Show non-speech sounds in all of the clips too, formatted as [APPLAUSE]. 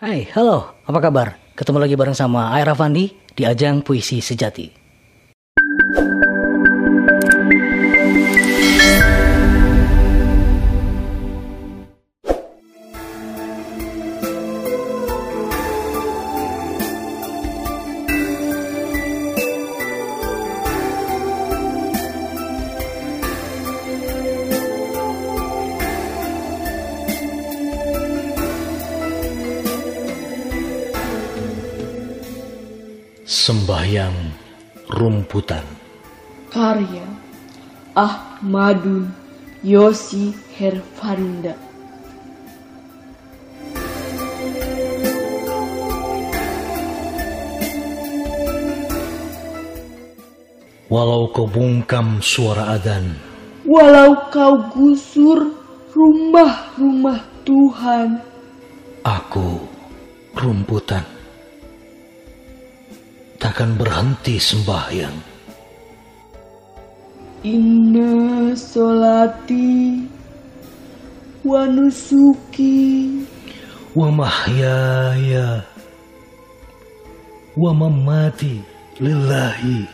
Hai, halo, apa kabar? Ketemu lagi bareng sama Aira Fandi di ajang Puisi Sejati. Sembahyang Rumputan. Karya Ahmadun Yosi Herfanda. Walau kau bungkam suara adan Walau kau gusur rumah-rumah Tuhan Aku rumputan Takkan berhenti sembahyang. Inna solati wa nusuki Wa mahyaya Wa mamati Lillahi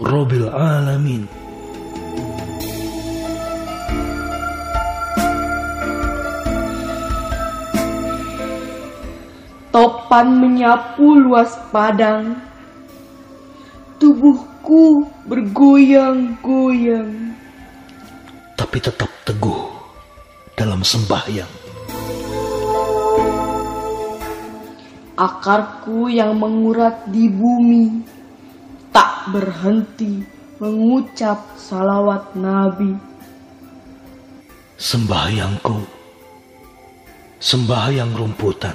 Rabbil Alamin. Topan menyapu luas padang Tubuhku bergoyang-goyang. Tapi tetap teguh dalam sembahyang. Akarku yang mengurat di bumi Tak berhenti mengucap salawat Nabi. Sembahyangku Sembahyang rumputan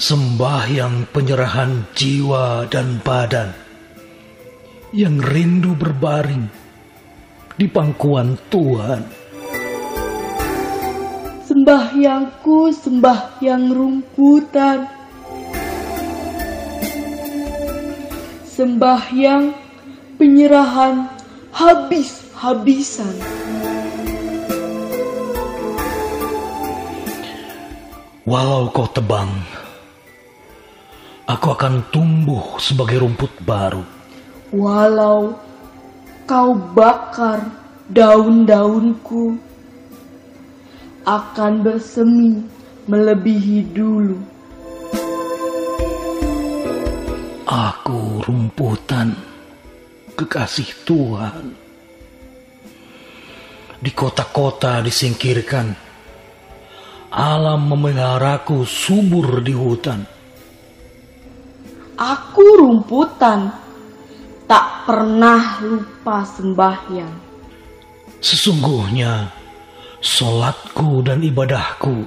Sembahyang penyerahan jiwa dan badan Yang rindu berbaring Di pangkuan Tuhan. Sembahyangku sembahyang rumputan. Sembahyang penyerahan habis-habisan. Walau kau tebang Aku akan tumbuh sebagai rumput baru Walau kau bakar daun-daunku Akan bersemi melebihi dulu Aku rumputan kekasih Tuhan. Di kota-kota disingkirkan, alam memeliharaku subur di hutan. Aku rumputan Tak pernah lupa sembahyang Sesungguhnya, solatku dan ibadahku,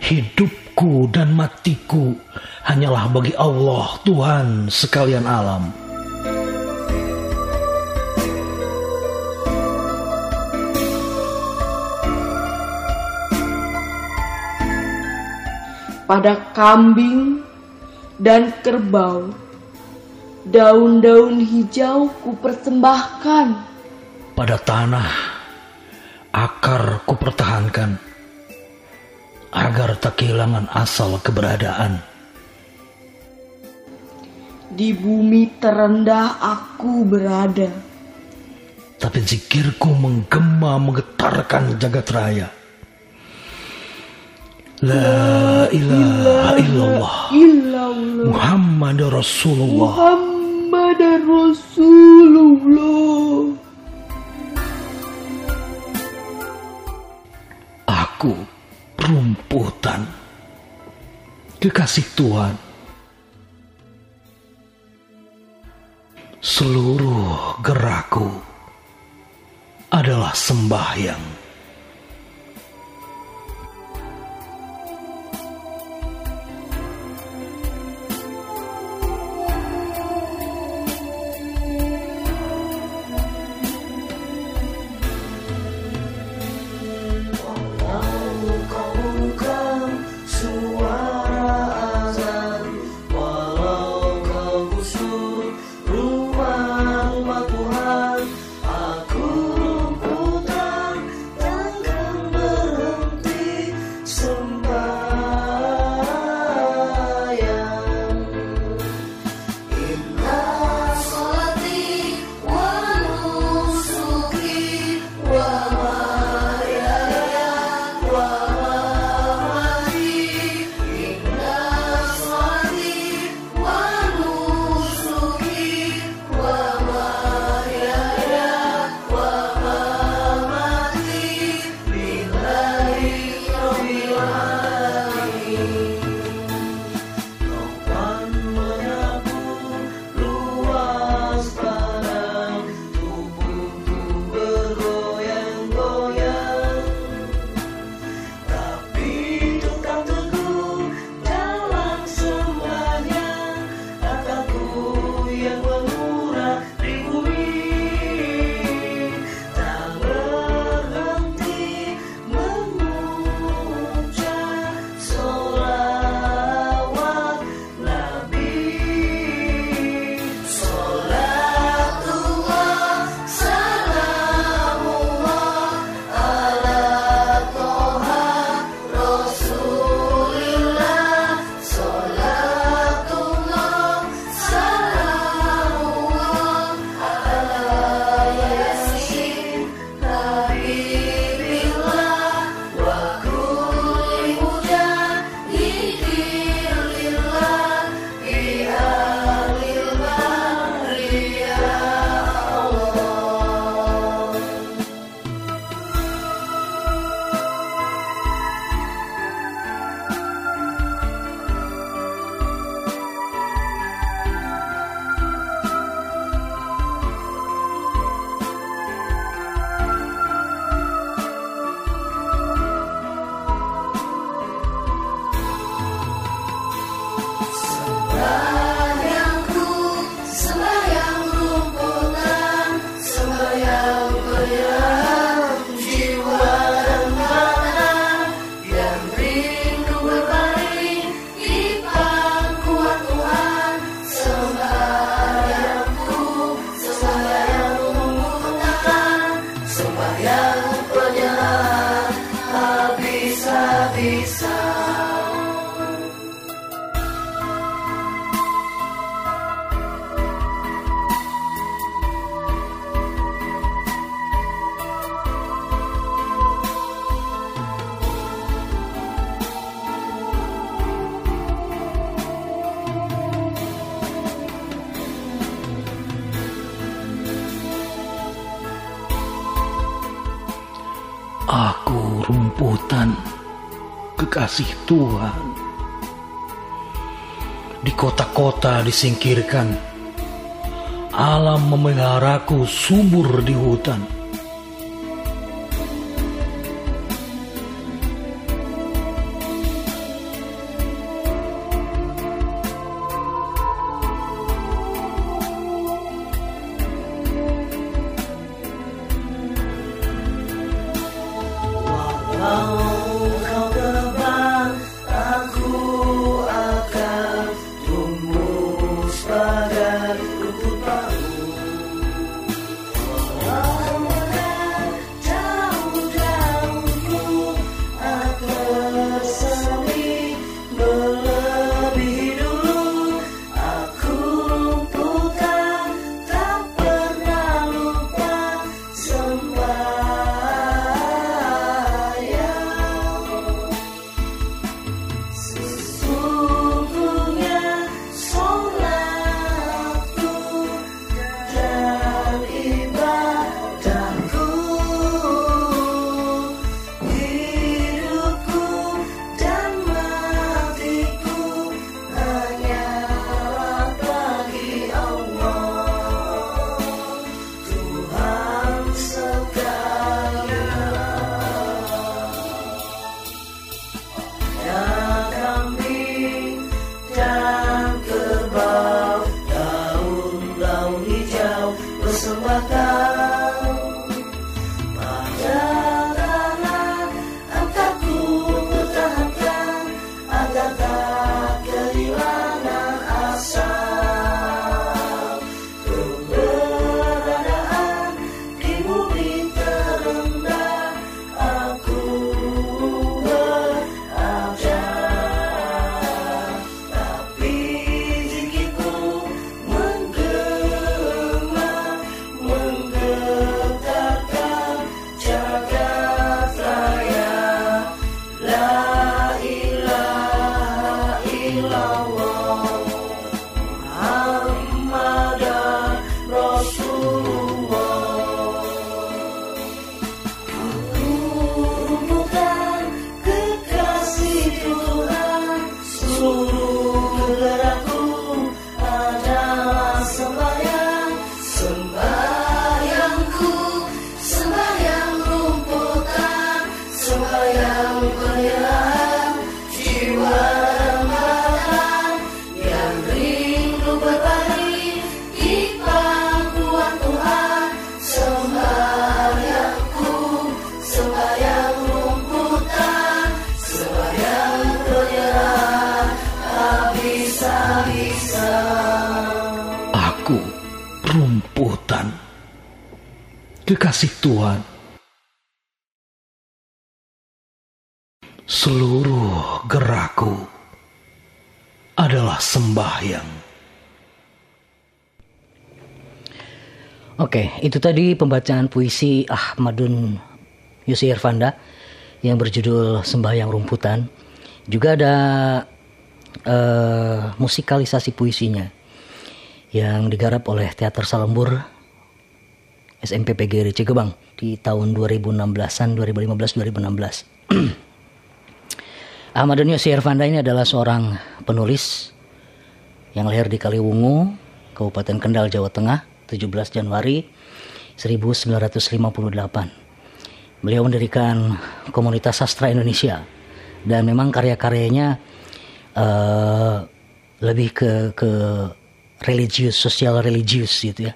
hidupku dan matiku hanyalah bagi Allah Tuhan sekalian alam. pada kambing dan kerbau. Daun-daun hijau kupersembahkan. Pada tanah, akar kupertahankan, agar tak kehilangan asal keberadaan. Di bumi terendah aku berada. Tapi zikirku menggema menggetarkan jagat raya. La ilaha illallah. Muhammad Rasulullah. Muhammad Rasulullah. Aku rumputan Kekasih Tuhan. Seluruh gerakku adalah sembahyang Aku rumputan kekasih Tuhan. Di kota-kota disingkirkan. Alam memeliharaku subur di hutan. Kekasih Tuhan. Seluruh gerakku adalah sembahyang. Oke, itu tadi pembacaan puisi Ahmadun Yusi Irfanda yang berjudul Sembahyang Rumputan. Juga ada eh, musikalisasi puisinya yang digarap oleh Teater Salembur SMP PGRI Cigebang di tahun 2016-an 2015-2016. Ahmadun Yusi Irfanda ini adalah seorang penulis yang lahir di Kaliwungu, Kabupaten Kendal, Jawa Tengah, 17 Januari 1958. Beliau mendirikan komunitas sastra Indonesia dan memang karya-karyanya uh, lebih ke ke religius, sosial religius gitu ya.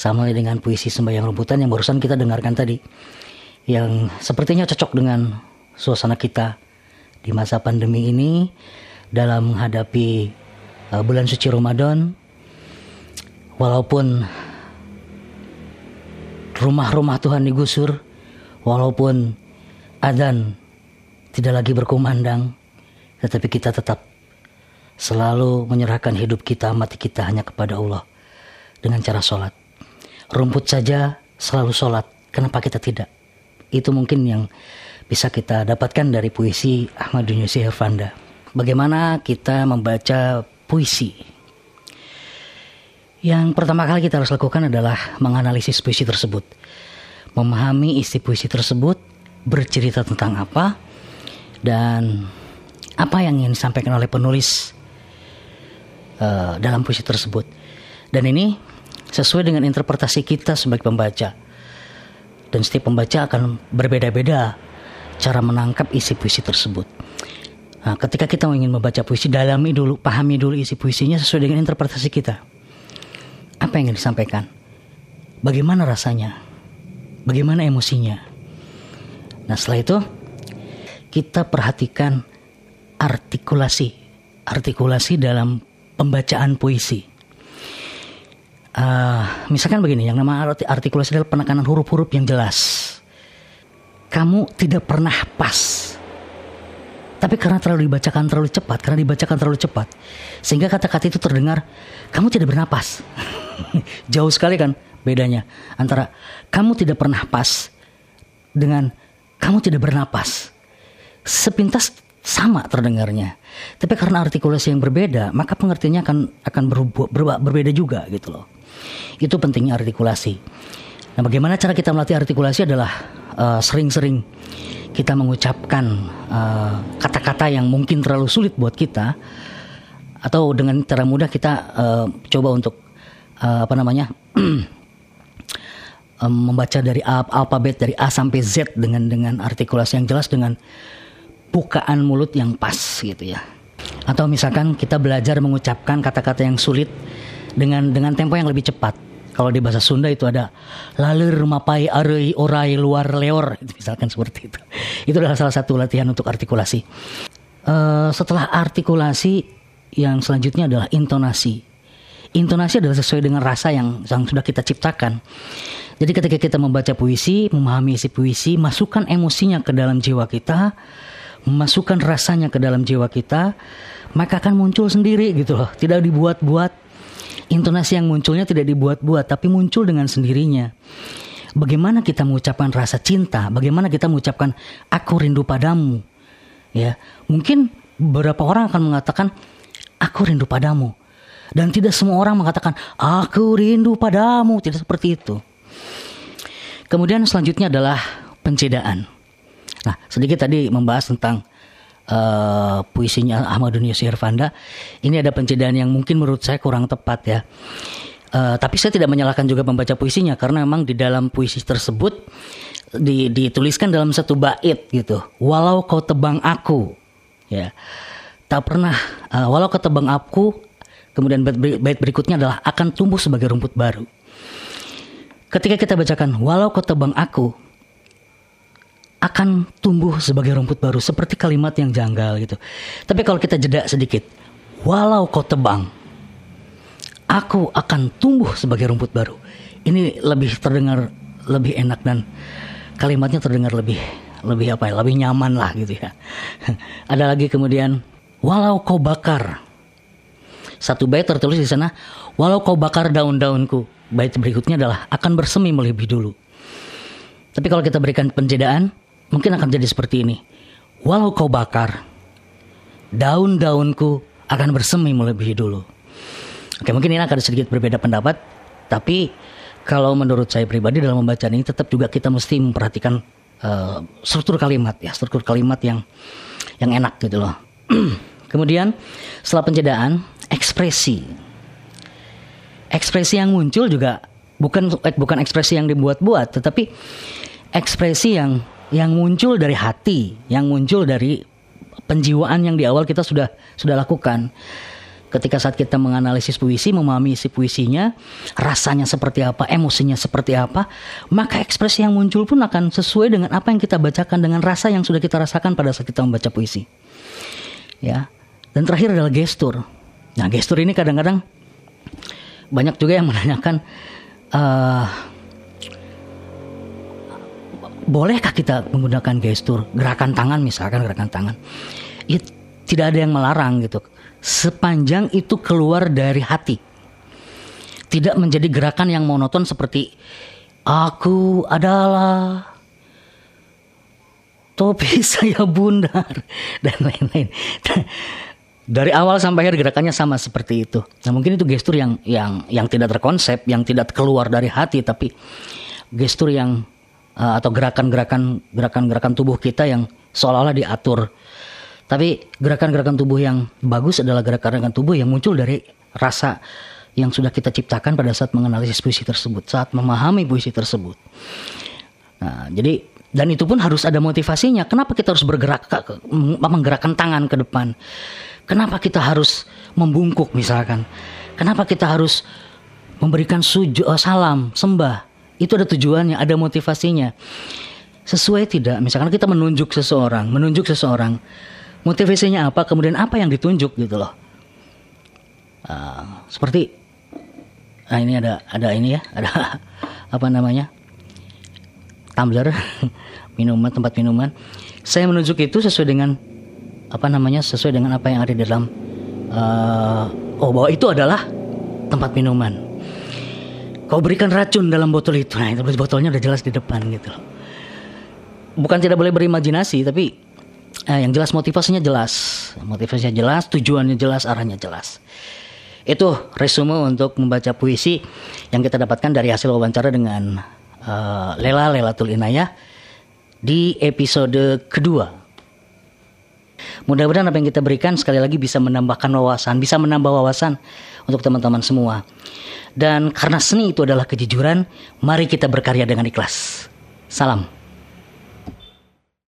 Sama dengan puisi sembahyang rumputan yang barusan kita dengarkan tadi. Yang sepertinya cocok dengan suasana kita di masa pandemi ini dalam menghadapi uh, bulan suci Ramadan walaupun rumah-rumah Tuhan digusur walaupun adzan tidak lagi berkumandang, tetapi kita tetap selalu menyerahkan hidup kita, mati kita hanya kepada Allah dengan cara sholat. Rumput saja selalu sholat, kenapa kita tidak? Itu mungkin yang bisa kita dapatkan dari puisi Ahmad Yunus Herfanda. Bagaimana kita membaca puisi? Yang pertama kali kita harus lakukan adalah menganalisis puisi tersebut. Memahami isi puisi tersebut, bercerita tentang apa, dan apa yang ingin disampaikan oleh penulis uh, dalam puisi tersebut. Dan ini sesuai dengan interpretasi kita sebagai pembaca. Dan setiap pembaca akan berbeda-beda cara menangkap isi puisi tersebut. Nah, ketika kita ingin membaca puisi, dalami dulu, pahami dulu isi puisinya sesuai dengan interpretasi kita. Apa yang ingin disampaikan? Bagaimana rasanya? Bagaimana emosinya? Nah, setelah itu kita perhatikan artikulasi, artikulasi dalam pembacaan puisi. Uh, misalkan begini, yang nama artikulasi adalah penekanan huruf-huruf yang jelas. Kamu tidak pernah pas. Tapi karena terlalu dibacakan terlalu cepat, karena dibacakan terlalu cepat, sehingga kata-kata itu terdengar, kamu tidak bernapas. [LAUGHS] Jauh sekali kan bedanya antara kamu tidak pernah pas dengan kamu tidak bernapas sepintas sama terdengarnya. Tapi karena artikulasi yang berbeda, maka pengertiannya akan akan berubah, berubah, berbeda juga gitu loh. Itu pentingnya artikulasi. Nah, bagaimana cara kita melatih artikulasi adalah uh, sering-sering kita mengucapkan uh, kata-kata uh, yang mungkin terlalu sulit buat kita atau dengan cara mudah kita uh, coba untuk uh, apa namanya [CLEARS THROAT] membaca dari alfabet dari A sampai Z dengan dengan artikulasi yang jelas dengan bukaan mulut yang pas gitu ya. Atau misalkan kita belajar mengucapkan kata-kata yang sulit dengan dengan tempo yang lebih cepat. Kalau di bahasa Sunda itu ada lalir mapai arei orai luar leor [LAUGHS] misalkan seperti itu. Itu adalah salah satu latihan untuk artikulasi. Uh, setelah artikulasi yang selanjutnya adalah intonasi. Intonasi adalah sesuai dengan rasa yang yang sudah kita ciptakan. Jadi ketika kita membaca puisi, memahami isi puisi, masukkan emosinya ke dalam jiwa kita, memasukkan rasanya ke dalam jiwa kita, maka akan muncul sendiri gitu loh. Tidak dibuat-buat. Intonasi yang munculnya tidak dibuat-buat, tapi muncul dengan sendirinya. Bagaimana kita mengucapkan rasa cinta? Bagaimana kita mengucapkan aku rindu padamu? Ya, mungkin beberapa orang akan mengatakan aku rindu padamu. Dan tidak semua orang mengatakan aku rindu padamu, tidak seperti itu. Kemudian selanjutnya adalah pencedaan. Nah, sedikit tadi membahas tentang uh, puisinya Ahmad Yunus Irfanda. Ini ada pencedaan yang mungkin menurut saya kurang tepat ya. Uh, tapi saya tidak menyalahkan juga pembaca puisinya karena memang di dalam puisi tersebut di, dituliskan dalam satu bait gitu. Walau kau tebang aku, ya tak pernah. Uh, walau kau tebang aku, kemudian bait berikutnya adalah akan tumbuh sebagai rumput baru. Ketika kita bacakan walau kau tebang aku, akan tumbuh sebagai rumput baru seperti kalimat yang janggal gitu. Tapi kalau kita jeda sedikit, walau kau tebang, aku akan tumbuh sebagai rumput baru. Ini lebih terdengar lebih enak dan kalimatnya terdengar lebih lebih apa ya, lebih nyaman lah gitu ya. [LAUGHS] Ada lagi kemudian walau kau bakar. Satu bait tertulis di sana, walau kau bakar daun-daunku. Bait berikutnya adalah akan bersemi lebih dulu. Tapi kalau kita berikan penjedaan, mungkin akan jadi seperti ini. Walau kau bakar, daun-daunku akan bersemi melebihi dulu. Oke, mungkin ini akan sedikit berbeda pendapat, tapi kalau menurut saya pribadi dalam membaca ini tetap juga kita mesti memperhatikan uh, struktur kalimat ya, struktur kalimat yang yang enak gitu loh. [CLEARS THROAT] Kemudian setelah penjedaan, ekspresi. Ekspresi yang muncul juga bukan eh, bukan ekspresi yang dibuat-buat, tetapi ekspresi yang yang muncul dari hati, yang muncul dari penjiwaan yang di awal kita sudah sudah lakukan. Ketika saat kita menganalisis puisi, memahami isi puisinya, rasanya seperti apa, emosinya seperti apa, maka ekspresi yang muncul pun akan sesuai dengan apa yang kita bacakan dengan rasa yang sudah kita rasakan pada saat kita membaca puisi. Ya. Dan terakhir adalah gestur. Nah, gestur ini kadang-kadang banyak juga yang menanyakan uh, bolehkah kita menggunakan gestur gerakan tangan misalkan gerakan tangan? Ya, tidak ada yang melarang gitu. Sepanjang itu keluar dari hati. Tidak menjadi gerakan yang monoton seperti aku adalah topi [LAUGHS] saya bundar dan lain-lain. Dari awal sampai akhir gerakannya sama seperti itu. Nah mungkin itu gestur yang yang yang tidak terkonsep, yang tidak keluar dari hati, tapi gestur yang uh, atau gerakan-gerakan gerakan-gerakan tubuh kita yang seolah-olah diatur. Tapi gerakan-gerakan tubuh yang bagus adalah gerakan-gerakan tubuh yang muncul dari rasa yang sudah kita ciptakan pada saat menganalisis puisi tersebut, saat memahami puisi tersebut. Nah, jadi dan itu pun harus ada motivasinya. Kenapa kita harus bergerak menggerakkan tangan ke depan? Kenapa kita harus membungkuk misalkan? Kenapa kita harus memberikan sujud uh, salam, sembah? Itu ada tujuannya, ada motivasinya. Sesuai tidak? Misalkan kita menunjuk seseorang, menunjuk seseorang, motivasinya apa? Kemudian apa yang ditunjuk gitu loh? Uh, seperti, nah ini ada ada ini ya, ada [LAUGHS] apa namanya? tumbler [LAUGHS] minuman tempat minuman. Saya menunjuk itu sesuai dengan apa namanya sesuai dengan apa yang ada di dalam uh, oh bahwa itu adalah tempat minuman. Kau berikan racun dalam botol itu, nah itu botolnya udah jelas di depan gitu loh. Bukan tidak boleh berimajinasi, tapi eh, yang jelas motivasinya jelas, motivasinya jelas, tujuannya jelas, arahnya jelas. Itu resume untuk membaca puisi yang kita dapatkan dari hasil wawancara dengan uh, Lela Lelatul Inayah di episode kedua Mudah-mudahan apa yang kita berikan sekali lagi bisa menambahkan wawasan, bisa menambah wawasan untuk teman-teman semua. Dan karena seni itu adalah kejujuran, mari kita berkarya dengan ikhlas. Salam.